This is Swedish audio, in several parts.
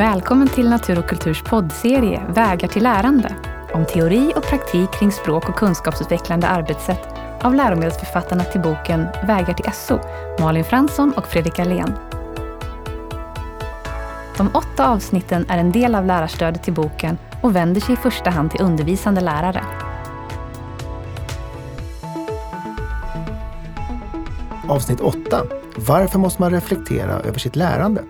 Välkommen till Natur och kulturs poddserie Vägar till lärande. Om teori och praktik kring språk och kunskapsutvecklande arbetssätt av läromedelsförfattarna till boken Vägar till SO, Malin Fransson och Fredrik Allén. De åtta avsnitten är en del av lärarstödet till boken och vänder sig i första hand till undervisande lärare. Avsnitt 8. Varför måste man reflektera över sitt lärande?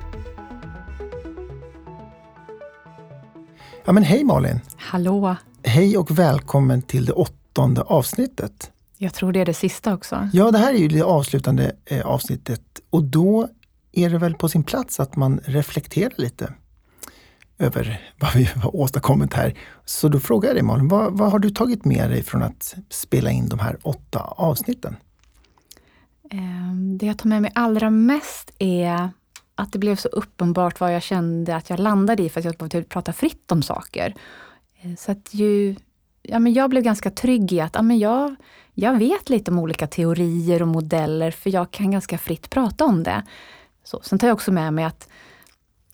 Ja, men hej Malin! Hallå! Hej och välkommen till det åttonde avsnittet. Jag tror det är det sista också. Ja, det här är ju det avslutande eh, avsnittet och då är det väl på sin plats att man reflekterar lite över vad vi har åstadkommit här. Så då frågar jag dig Malin, vad, vad har du tagit med dig från att spela in de här åtta avsnitten? Ehm, det jag tar med mig allra mest är att det blev så uppenbart vad jag kände att jag landade i för att jag behövde prata fritt om saker. Eh, så att ju, ja, men jag blev ganska trygg i att ja, men jag, jag vet lite om olika teorier och modeller för jag kan ganska fritt prata om det. Så, sen tar jag också med mig att,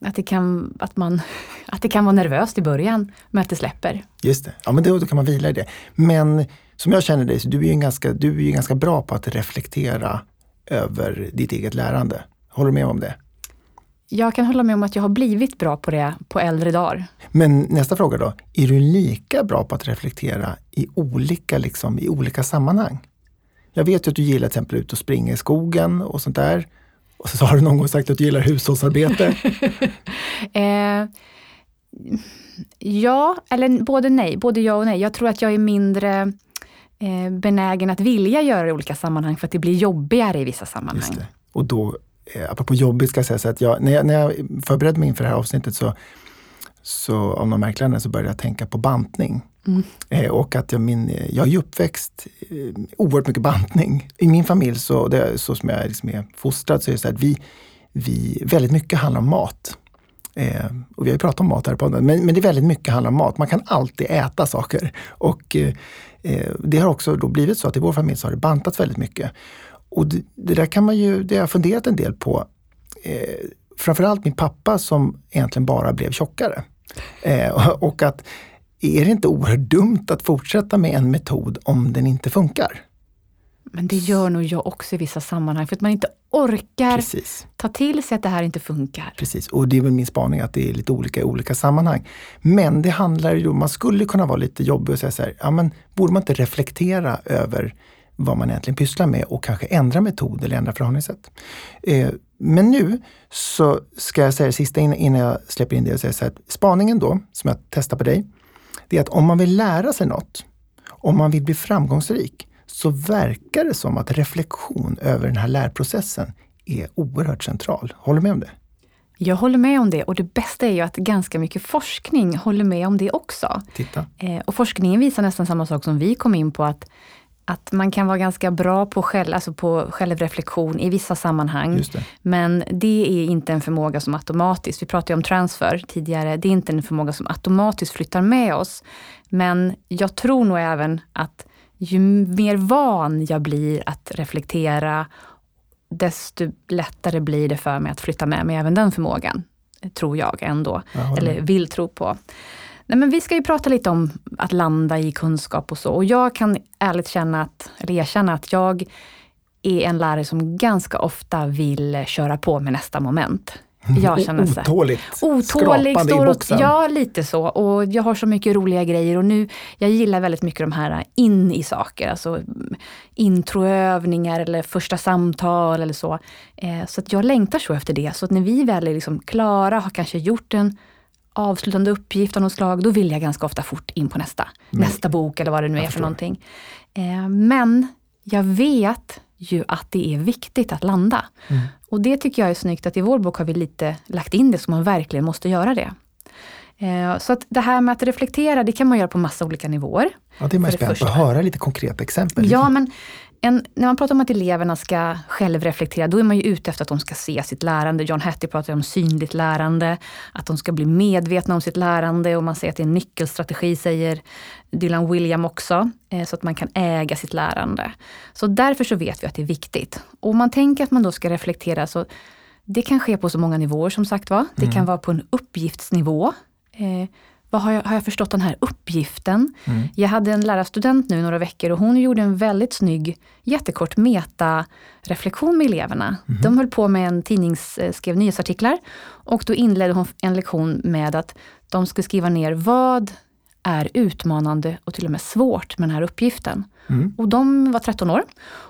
att, det kan, att, man, att det kan vara nervöst i början, men att det släpper. Just det, ja men då, då kan man vila i det. Men som jag känner dig, så du är ju ganska, du är ju ganska bra på att reflektera över ditt eget lärande. Håller du med om det? Jag kan hålla med om att jag har blivit bra på det på äldre dagar. Men nästa fråga då, är du lika bra på att reflektera i olika, liksom, i olika sammanhang? Jag vet ju att du gillar till exempel ut och springa i skogen och sånt där. Och så har du någon gång sagt att du gillar hushållsarbete. eh, ja, eller både nej, både ja och nej. Jag tror att jag är mindre eh, benägen att vilja göra i olika sammanhang för att det blir jobbigare i vissa sammanhang. Och då eh, apropå jobbigt ska jag säga så att jag, när, jag, när jag förberedde mig inför det här avsnittet så, så av någon märklig anledning så började jag tänka på bantning. Mm. Eh, och att jag, min, jag är ju uppväxt eh, oerhört mycket bantning. I min familj, så, det, så som jag liksom är fostrad, så är det så att vi, vi, väldigt mycket handlar om mat. Eh, och vi har ju pratat om mat här på podden, men, men det är väldigt mycket handlar om mat. Man kan alltid äta saker. Och eh, eh, det har också då blivit så att i vår familj så har det bantats väldigt mycket. Och det, det, där kan man ju, det har jag funderat en del på. Eh, framförallt min pappa som egentligen bara blev tjockare. Eh, och att är det inte oerhört dumt att fortsätta med en metod om den inte funkar? Men det gör nog jag också i vissa sammanhang, för att man inte orkar Precis. ta till sig att det här inte funkar. Precis, och det är väl min spaning att det är lite olika i olika sammanhang. Men det handlar ju om, man skulle kunna vara lite jobbig och säga så här, ja men borde man inte reflektera över vad man egentligen pysslar med och kanske ändra metod eller ändra förhållningssätt. Eh, men nu så ska jag säga det sista innan jag släpper in det och säga så här, spaningen då, som jag testar på dig, det är att om man vill lära sig något, om man vill bli framgångsrik, så verkar det som att reflektion över den här lärprocessen är oerhört central. Håller du med om det? Jag håller med om det och det bästa är ju att ganska mycket forskning håller med om det också. Titta. Eh, och forskningen visar nästan samma sak som vi kom in på att att man kan vara ganska bra på, själv, alltså på självreflektion i vissa sammanhang. Det. Men det är inte en förmåga som automatiskt, vi pratade om transfer tidigare, det är inte en förmåga som automatiskt flyttar med oss. Men jag tror nog även att ju mer van jag blir att reflektera, desto lättare blir det för mig att flytta med mig även den förmågan. Tror jag ändå, jag eller vill tro på. Nej, men vi ska ju prata lite om att landa i kunskap och så. Och jag kan ärligt känna att, eller erkänna att jag är en lärare som ganska ofta vill köra på med nästa moment. Jag känner så. Otåligt. Otålig, står boxen. Ja, lite så. Och jag har så mycket roliga grejer och nu, jag gillar väldigt mycket de här in i saker, alltså introövningar eller första samtal eller så. Eh, så att jag längtar så efter det. Så att när vi väl är liksom klara, har kanske gjort en avslutande uppgift av något slag, då vill jag ganska ofta fort in på nästa. Mm. Nästa bok eller vad det nu är för någonting. Eh, men jag vet ju att det är viktigt att landa. Mm. Och det tycker jag är snyggt att i vår bok har vi lite lagt in det så man verkligen måste göra det. Eh, så att det här med att reflektera, det kan man göra på massa olika nivåer. Ja, det är man spännande att höra lite konkreta exempel. Ja, men en, när man pratar om att eleverna ska självreflektera, då är man ju ute efter att de ska se sitt lärande. John Hattie pratar om synligt lärande, att de ska bli medvetna om sitt lärande och man säger att det är en nyckelstrategi, säger Dylan William också, eh, så att man kan äga sitt lärande. Så därför så vet vi att det är viktigt. Och om man tänker att man då ska reflektera så Det kan ske på så många nivåer som sagt var. Det mm. kan vara på en uppgiftsnivå. Vad har, jag, har jag förstått den här uppgiften? Mm. Jag hade en lärarstudent nu några veckor och hon gjorde en väldigt snygg, jättekort meta-reflektion med eleverna. Mm. De höll på med en tidnings, eh, skrev nyhetsartiklar och då inledde hon en lektion med att de skulle skriva ner vad är utmanande och till och med svårt med den här uppgiften. Mm. Och de var 13 år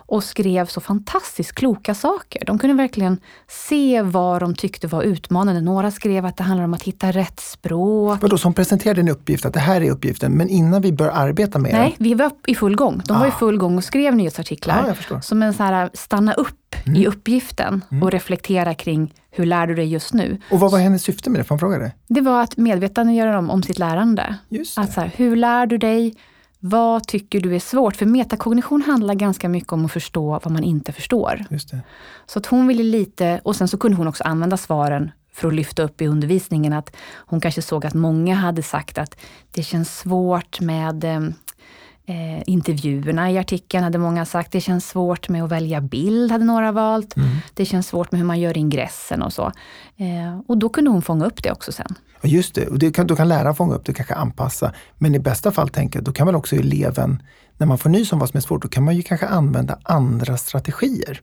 och skrev så fantastiskt kloka saker. De kunde verkligen se vad de tyckte var utmanande. Några skrev att det handlar om att hitta rätt språk. Vadå, som presenterade en uppgift, att det här är uppgiften, men innan vi bör arbeta med Nej, vi var i full gång. De ah. var i ah. full gång och skrev nyhetsartiklar. Ah, som en så här, stanna upp mm. i uppgiften mm. och reflektera kring hur lär du dig just nu? Och vad var hennes syfte med det? Får fråga det? Det var att medvetandegöra dem om sitt lärande. Just det. Att så här, hur lär du dig? Vad tycker du är svårt? För metakognition handlar ganska mycket om att förstå vad man inte förstår. Just det. Så att hon ville lite, och sen så kunde hon också använda svaren för att lyfta upp i undervisningen att hon kanske såg att många hade sagt att det känns svårt med eh, eh, intervjuerna i artikeln hade många sagt. Det känns svårt med att välja bild, hade några valt. Mm. Det känns svårt med hur man gör ingressen och så. Eh, och då kunde hon fånga upp det också sen. Just det, och det kan, då kan läraren fånga upp det och kanske anpassa. Men i bästa fall, tänker då kan väl också eleven, när man får nys om vad som är svårt, då kan man ju kanske använda andra strategier.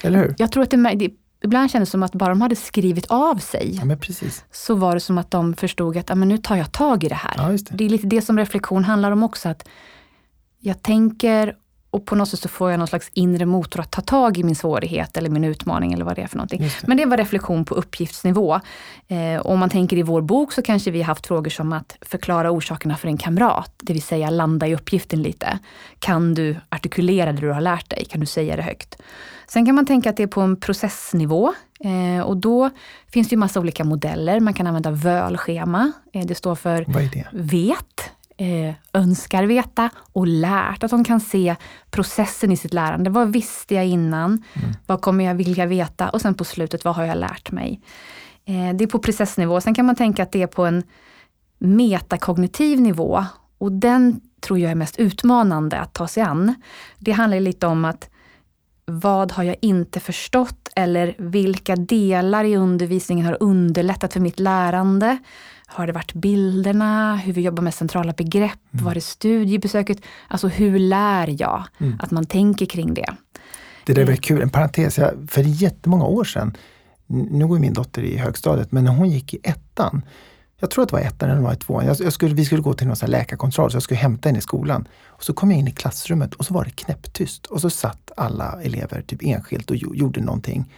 Eller hur? Jag tror att det, det ibland kändes det som att bara de hade skrivit av sig, ja, så var det som att de förstod att ja, men nu tar jag tag i det här. Ja, det. det. är lite det som reflektion handlar om också. att jag tänker och på något sätt så får jag någon slags inre motor att ta tag i min svårighet eller min utmaning eller vad det är för någonting. Det. Men det var reflektion på uppgiftsnivå. Eh, om man tänker i vår bok så kanske vi har haft frågor som att förklara orsakerna för en kamrat, det vill säga landa i uppgiften lite. Kan du artikulera det du har lärt dig? Kan du säga det högt? Sen kan man tänka att det är på en processnivå eh, och då finns det ju massa olika modeller. Man kan använda VÖL-schema. Eh, det står för Vad är det? vet, eh, önskar veta och lärt. Att de kan se processen i sitt lärande. Vad visste jag innan? Mm. Vad kommer jag vilja veta? Och sen på slutet, vad har jag lärt mig? Eh, det är på processnivå. Sen kan man tänka att det är på en metakognitiv nivå. Och den tror jag är mest utmanande att ta sig an. Det handlar lite om att vad har jag inte förstått eller vilka delar i undervisningen har underlättat för mitt lärande? Har det varit bilderna, hur vi jobbar med centrala begrepp? Mm. Var det studiebesöket? Alltså hur lär jag? Mm. Att man tänker kring det. Det där är väldigt kul. En parentes, för jättemånga år sedan, nu går min dotter i högstadiet, men när hon gick i ettan, jag tror att det var ettan eller var i tvåan, jag skulle, vi skulle gå till någon sån läkarkontroll så jag skulle hämta henne i skolan. Och så kom jag in i klassrummet och så var det knäpptyst och så satt alla elever typ enskilt och gjorde någonting.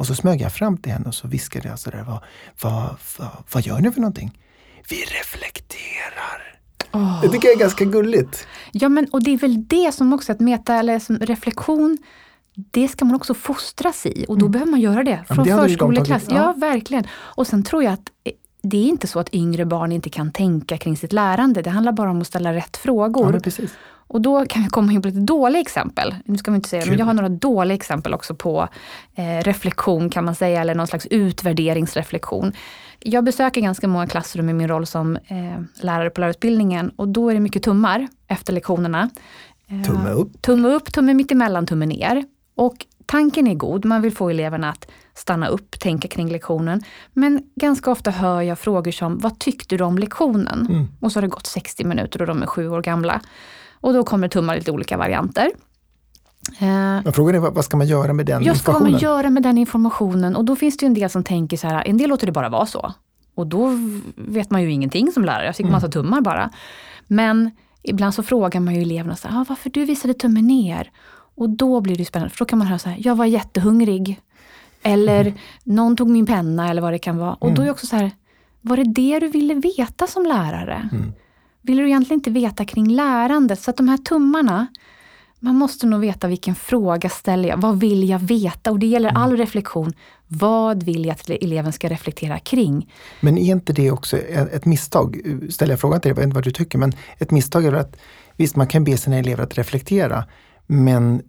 Och så smög jag fram till henne och så viskade jag sådär, vad, vad, vad, vad gör ni för någonting? Vi reflekterar. Oh. Det tycker jag är ganska gulligt. Ja, men och det är väl det som också, att meta eller som reflektion, det ska man också fostras i och då mm. behöver man göra det från ja, förskoleklass. Ja. ja, verkligen. Och sen tror jag att det är inte så att yngre barn inte kan tänka kring sitt lärande. Det handlar bara om att ställa rätt frågor. Ja, och då kan vi komma in på lite dåliga exempel. Nu ska vi inte säga det, men jag har några dåliga exempel också på eh, reflektion kan man säga, eller någon slags utvärderingsreflektion. Jag besöker ganska många klassrum i min roll som eh, lärare på lärarutbildningen och då är det mycket tummar efter lektionerna. Eh, tumme upp. Tumme upp, tumme mittemellan, tumme ner. Och tanken är god, man vill få eleverna att stanna upp, tänka kring lektionen. Men ganska ofta hör jag frågor som, vad tyckte du om lektionen? Mm. Och så har det gått 60 minuter och de är sju år gamla. Och då kommer tummar i lite olika varianter. Eh, Men frågan är vad ska man göra med den ja, informationen? Vad ska man göra med den informationen? Och då finns det en del som tänker så här, en del låter det bara vara så. Och då vet man ju ingenting som lärare, jag fick mm. massa tummar bara. Men ibland så frågar man ju eleverna så här, ah, varför du visade tummen ner? Och då blir det spännande, för då kan man höra så här, jag var jättehungrig. Eller mm. någon tog min penna eller vad det kan vara. Och mm. då är det också så här, var det det du ville veta som lärare? Mm. Ville du egentligen inte veta kring lärandet? Så att de här tummarna, man måste nog veta vilken fråga ställer jag? Vad vill jag veta? Och det gäller all mm. reflektion. Vad vill jag att eleven ska reflektera kring? Men är inte det också ett misstag? Ställer jag frågan till dig, jag vet inte vad du tycker, men ett misstag är att visst, man kan be sina elever att reflektera, men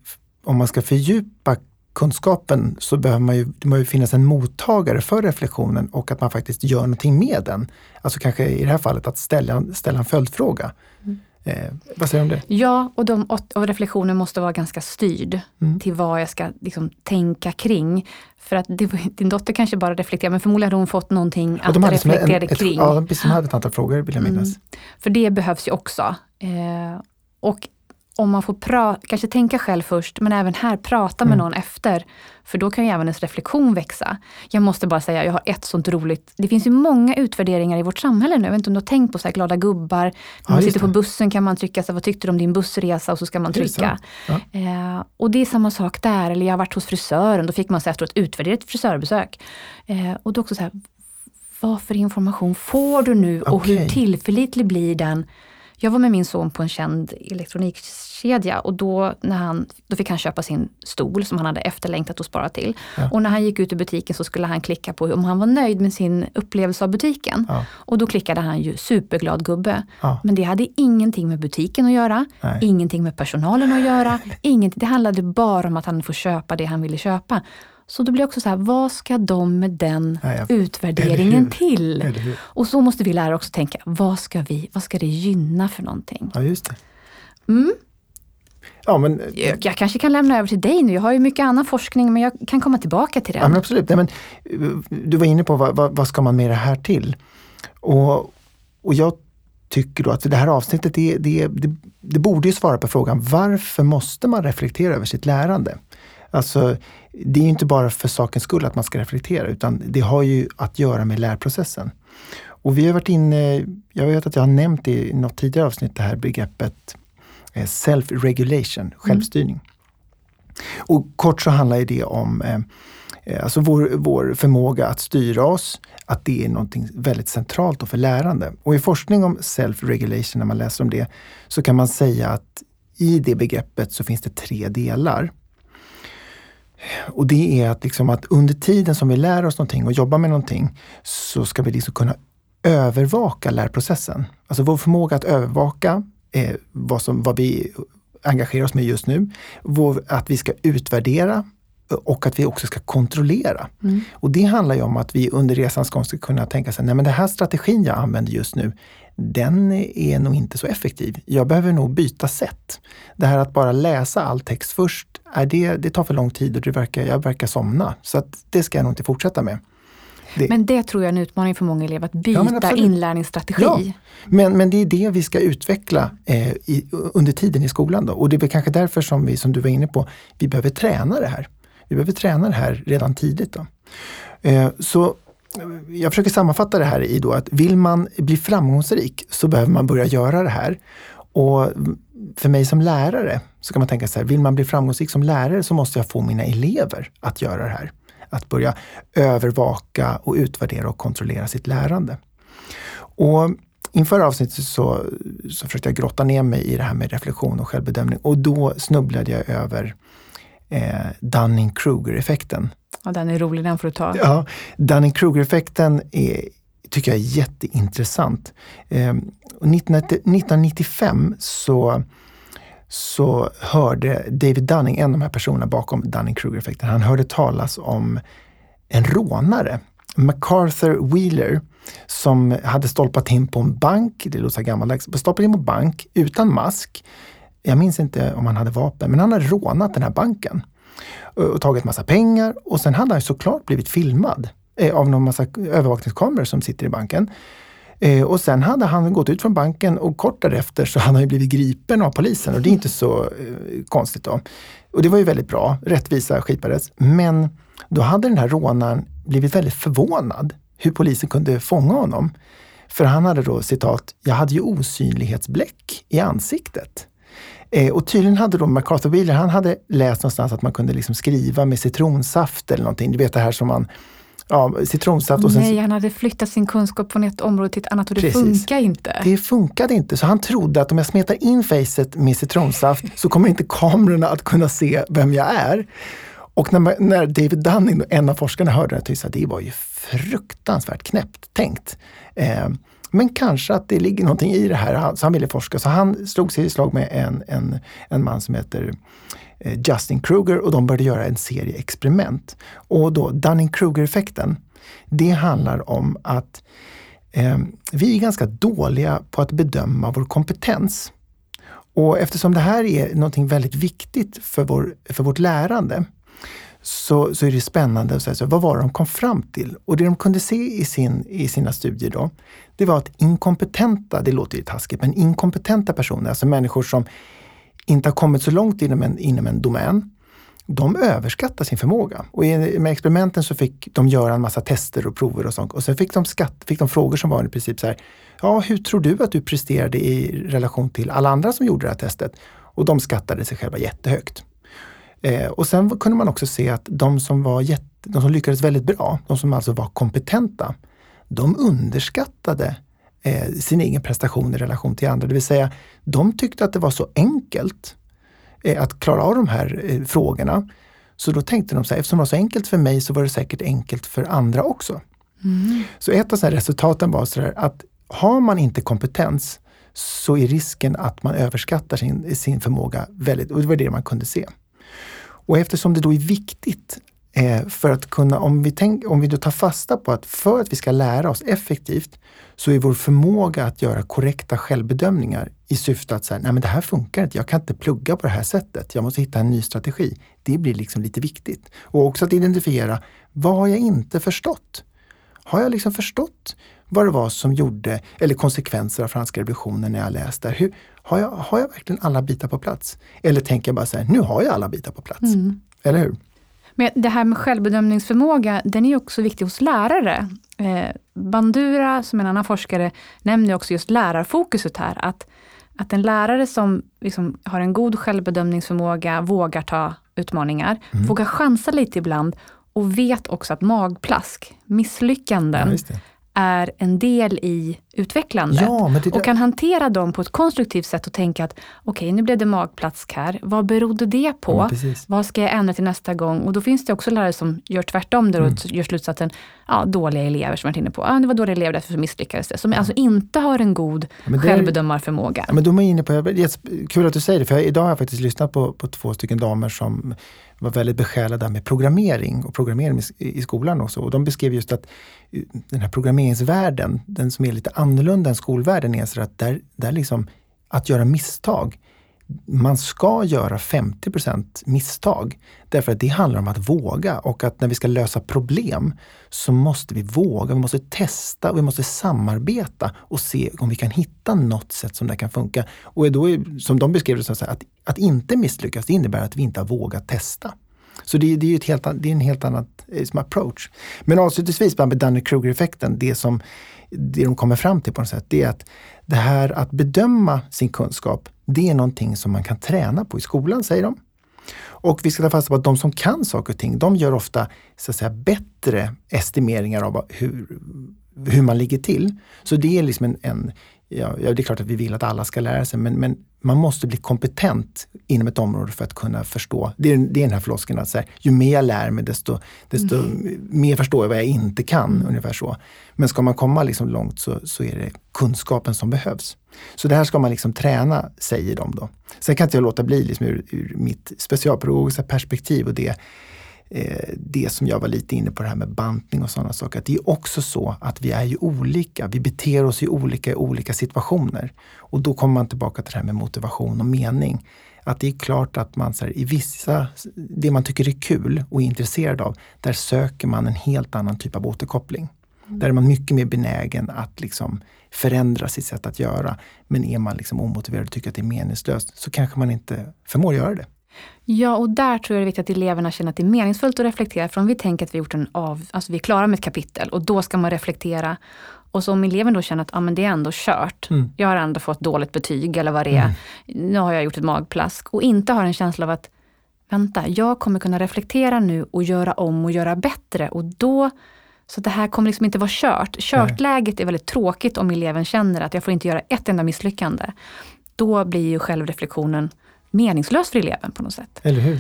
om man ska fördjupa kunskapen så behöver man ju, det måste finnas en mottagare för reflektionen och att man faktiskt gör någonting med den. Alltså kanske i det här fallet att ställa, ställa en följdfråga. Mm. Eh, vad säger du om det? Ja, och, de, och reflektionen måste vara ganska styrd mm. till vad jag ska liksom, tänka kring. För att det, din dotter kanske bara reflekterar, men förmodligen hade hon fått någonting att reflektera en, ett, kring. Ja, de hade ett antal frågor vill jag minnas. Mm. För det behövs ju också. Eh, och om man får pra kanske tänka själv först, men även här prata med mm. någon efter. För då kan ju även ens reflektion växa. Jag måste bara säga, jag har ett sånt roligt... Det finns ju många utvärderingar i vårt samhälle nu. Jag vet inte om du har tänkt på så här glada gubbar. När ja, man sitter på bussen kan man trycka, så här, vad tyckte du om din bussresa? Och så ska man trycka. Ja. Eh, och det är samma sak där. Eller jag har varit hos frisören, då fick man så efteråt utvärdera ett frisörbesök. Eh, och då också så här, vad för information får du nu och okay. hur tillförlitlig blir den? Jag var med min son på en känd elektronikkedja och då, när han, då fick han köpa sin stol som han hade efterlängtat och sparat till. Ja. Och när han gick ut ur butiken så skulle han klicka på om han var nöjd med sin upplevelse av butiken. Ja. Och då klickade han ju superglad gubbe. Ja. Men det hade ingenting med butiken att göra, Nej. ingenting med personalen att göra. ingenting, det handlade bara om att han får köpa det han ville köpa. Så då blir det också så här, vad ska de med den Nej, utvärderingen till? Och så måste vi lära också tänka, vad ska, vi, vad ska det gynna för någonting? Ja, just det. Mm. Ja, men, jag, jag, kanske kan lämna över till dig nu. Jag har ju mycket annan forskning men jag kan komma tillbaka till det. Ja, men absolut. Nej, men, du var inne på vad, vad, vad ska man med det här till? Och, och jag tycker då att det här avsnittet, det, det, det, det borde ju svara på frågan varför måste man reflektera över sitt lärande? Alltså, det är inte bara för sakens skull att man ska reflektera, utan det har ju att göra med lärprocessen. Och vi har varit inne, jag vet att jag har nämnt i något tidigare avsnitt det här begreppet eh, self-regulation, självstyrning. Mm. Och kort så handlar det om eh, eh, alltså vår, vår förmåga att styra oss, att det är någonting väldigt centralt för lärande. Och i forskning om self-regulation, när man läser om det, så kan man säga att i det begreppet så finns det tre delar. Och det är att, liksom att under tiden som vi lär oss någonting och jobbar med någonting så ska vi liksom kunna övervaka lärprocessen. Alltså vår förmåga att övervaka eh, vad, som, vad vi engagerar oss med just nu. Vår, att vi ska utvärdera och att vi också ska kontrollera. Mm. Och det handlar ju om att vi under resans gång ska kunna tänka sig, nej men den här strategin jag använder just nu, den är nog inte så effektiv. Jag behöver nog byta sätt. Det här att bara läsa all text först, är det, det tar för lång tid och det verkar, jag verkar somna. Så att det ska jag nog inte fortsätta med. Det. Men det tror jag är en utmaning för många elever, att byta ja, inlärningsstrategi. Ja. Men, men det är det vi ska utveckla eh, i, under tiden i skolan. Då. Och det är väl kanske därför som vi, som du var inne på, vi behöver träna det här. Vi behöver träna det här redan tidigt. Då. Eh, så eh, jag försöker sammanfatta det här i då att vill man bli framgångsrik så behöver man börja göra det här. Och mm, för mig som lärare så kan man tänka så här, vill man bli framgångsrik som lärare så måste jag få mina elever att göra det här. Att börja övervaka och utvärdera och kontrollera sitt lärande. Och inför avsnittet så, så försökte jag grotta ner mig i det här med reflektion och självbedömning och då snubblade jag över eh, Dunning-Kruger-effekten. Ja, den är rolig, den får du ta. Ja, Dunning-Kruger-effekten är, tycker jag är jätteintressant. Eh, 1995 så, så hörde David Dunning, en av de här personerna bakom Dunning-Kruger-effekten, han hörde talas om en rånare, MacArthur Wheeler, som hade stolpat in på en bank, det låter gammaldags, stolpat in på en bank utan mask jag minns inte om han hade vapen, men han hade rånat den här banken och tagit massa pengar och sen hade han såklart blivit filmad eh, av någon massa övervakningskameror som sitter i banken. Eh, och sen hade han gått ut från banken och kort därefter så hade han blivit gripen av polisen och det är inte så eh, konstigt då. Och det var ju väldigt bra, rättvisa skipades. Men då hade den här rånaren blivit väldigt förvånad hur polisen kunde fånga honom. För han hade då citat, jag hade ju osynlighetsbläck i ansiktet. Eh, och tydligen hade då MacArthur Wheeler, han hade läst någonstans att man kunde liksom skriva med citronsaft eller någonting. Du vet det här som man Ja, citronsaft. Och sen, Nej, han hade flyttat sin kunskap från ett område till ett annat och det precis. funkar inte. Det funkade inte, så han trodde att om jag smetar in facet med citronsaft så kommer inte kamerorna att kunna se vem jag är. Och när, när David Dunning, en av forskarna, hörde det, tyckte det var ju fruktansvärt knäppt tänkt. Eh, men kanske att det ligger någonting i det här, så han ville forska. Så han slog sig i slag med en, en, en man som heter eh, Justin Kruger och de började göra en serie experiment. Och då Dunning-Kruger-effekten, det handlar om att eh, vi är ganska dåliga på att bedöma vår kompetens. Och eftersom det här är någonting väldigt viktigt för, vår, för vårt lärande så, så är det spännande att säga så, vad var det de kom fram till? Och det de kunde se i, sin, i sina studier då, det var att inkompetenta, det låter ju taskigt, men inkompetenta personer, alltså människor som inte har kommit så långt inom en, inom en domän, de överskattar sin förmåga. Och i, med experimenten så fick de göra en massa tester och prover och sånt. Och sen fick de, skatt, fick de frågor som var i princip så här, ja hur tror du att du presterade i relation till alla andra som gjorde det här testet? Och de skattade sig själva jättehögt. Eh, och sen kunde man också se att de som, var jätte, de som lyckades väldigt bra, de som alltså var kompetenta, de underskattade eh, sin egen prestation i relation till andra. Det vill säga, de tyckte att det var så enkelt eh, att klara av de här eh, frågorna. Så då tänkte de så här, eftersom det var så enkelt för mig så var det säkert enkelt för andra också. Mm. Så ett av så resultaten var så att har man inte kompetens så är risken att man överskattar sin, sin förmåga väldigt, och det var det man kunde se. Och eftersom det då är viktigt eh, för att kunna, om vi, tänk, om vi då tar fasta på att för att vi ska lära oss effektivt så är vår förmåga att göra korrekta självbedömningar i syfte att säga, nej men det här funkar inte, jag kan inte plugga på det här sättet, jag måste hitta en ny strategi. Det blir liksom lite viktigt. Och också att identifiera, vad har jag inte förstått? Har jag liksom förstått vad det var som gjorde, eller konsekvenser av franska revolutionen när jag läste. Hur, har, jag, har jag verkligen alla bitar på plats? Eller tänker jag bara så här, nu har jag alla bitar på plats. Mm. Eller hur? Men det här med självbedömningsförmåga, den är också viktig hos lärare. Eh, Bandura, som en annan forskare, nämner också just lärarfokuset här. Att, att en lärare som liksom har en god självbedömningsförmåga, vågar ta utmaningar, mm. vågar chansa lite ibland och vet också att magplask, misslyckanden, ja, är en del i utvecklandet. Ja. Och kan hantera dem på ett konstruktivt sätt och tänka att okej, okay, nu blev det magplask här. Vad berodde det på? Ja, Vad ska jag ändra till nästa gång? Och då finns det också lärare som gör tvärtom, där mm. och gör slutsatsen, ja, dåliga elever som jag varit inne på. Ja, det var dåliga elever, därför misslyckades det. Som mm. alltså inte har en god ja, självbedömarförmåga. Ja, men då är inne på, kul att du säger det, för idag har jag faktiskt lyssnat på, på två stycken damer som var väldigt besjälade med programmering och programmering i skolan också. Och de beskrev just att eh, den här programmeringsvärlden, den som är lite annorlunda än skolvärlden, är så att där, där liksom, att göra misstag man ska göra 50% misstag. Därför att det handlar om att våga och att när vi ska lösa problem så måste vi våga, vi måste testa och vi måste samarbeta och se om vi kan hitta något sätt som det kan funka. Och då är, som de beskrev det, så att, att inte misslyckas det innebär att vi inte har vågat testa. Så det, det är, ett helt, det är en helt annan eh, approach. Men avslutningsvis med Dunning-Kruger-effekten, det som det de kommer fram till på något sätt, det är att det här att bedöma sin kunskap, det är någonting som man kan träna på i skolan, säger de. Och vi ska ta fasta på att de som kan saker och ting, de gör ofta så att säga, bättre estimeringar av hur, hur man ligger till. Så det är liksom en, en ja, det är klart att vi vill att alla ska lära sig, men, men man måste bli kompetent inom ett område för att kunna förstå. Det är, det är den här floskeln att här, ju mer jag lär mig desto, desto mm. mer förstår jag vad jag inte kan. Mm. Ungefär så. Men ska man komma liksom långt så, så är det kunskapen som behövs. Så det här ska man liksom träna, säger de då. Sen kan inte jag låta bli liksom ur, ur mitt specialpedagogiska perspektiv och det det som jag var lite inne på, det här med bantning och sådana saker. Att det är också så att vi är ju olika. Vi beter oss ju olika i olika situationer. Och då kommer man tillbaka till det här med motivation och mening. Att det är klart att man så här, i vissa, det man tycker är kul och är intresserad av, där söker man en helt annan typ av återkoppling. Mm. Där är man mycket mer benägen att liksom förändra sitt sätt att göra. Men är man liksom omotiverad och tycker att det är meningslöst så kanske man inte förmår göra det. Ja, och där tror jag det är viktigt att eleverna känner att det är meningsfullt att reflektera. För om vi tänker att vi, gjort en av, alltså vi är klara med ett kapitel och då ska man reflektera. Och så om eleven då känner att ah, men det är ändå kört. Mm. Jag har ändå fått dåligt betyg eller vad det är. Mm. Nu har jag gjort ett magplask. Och inte har en känsla av att vänta, jag kommer kunna reflektera nu och göra om och göra bättre. Och då, så det här kommer liksom inte vara kört. Körtläget är väldigt tråkigt om eleven känner att jag får inte göra ett enda misslyckande. Då blir ju självreflektionen meningslös för eleven på något sätt. Eller hur?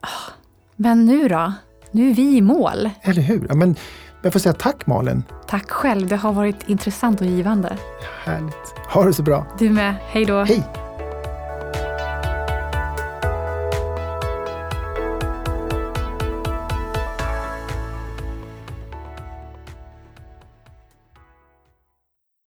Ah, men nu då? Nu är vi i mål. Eller hur? Ja, men jag får säga tack Malin. Tack själv. Det har varit intressant och givande. Härligt. Ha det så bra. Du med. Hej då. Hej.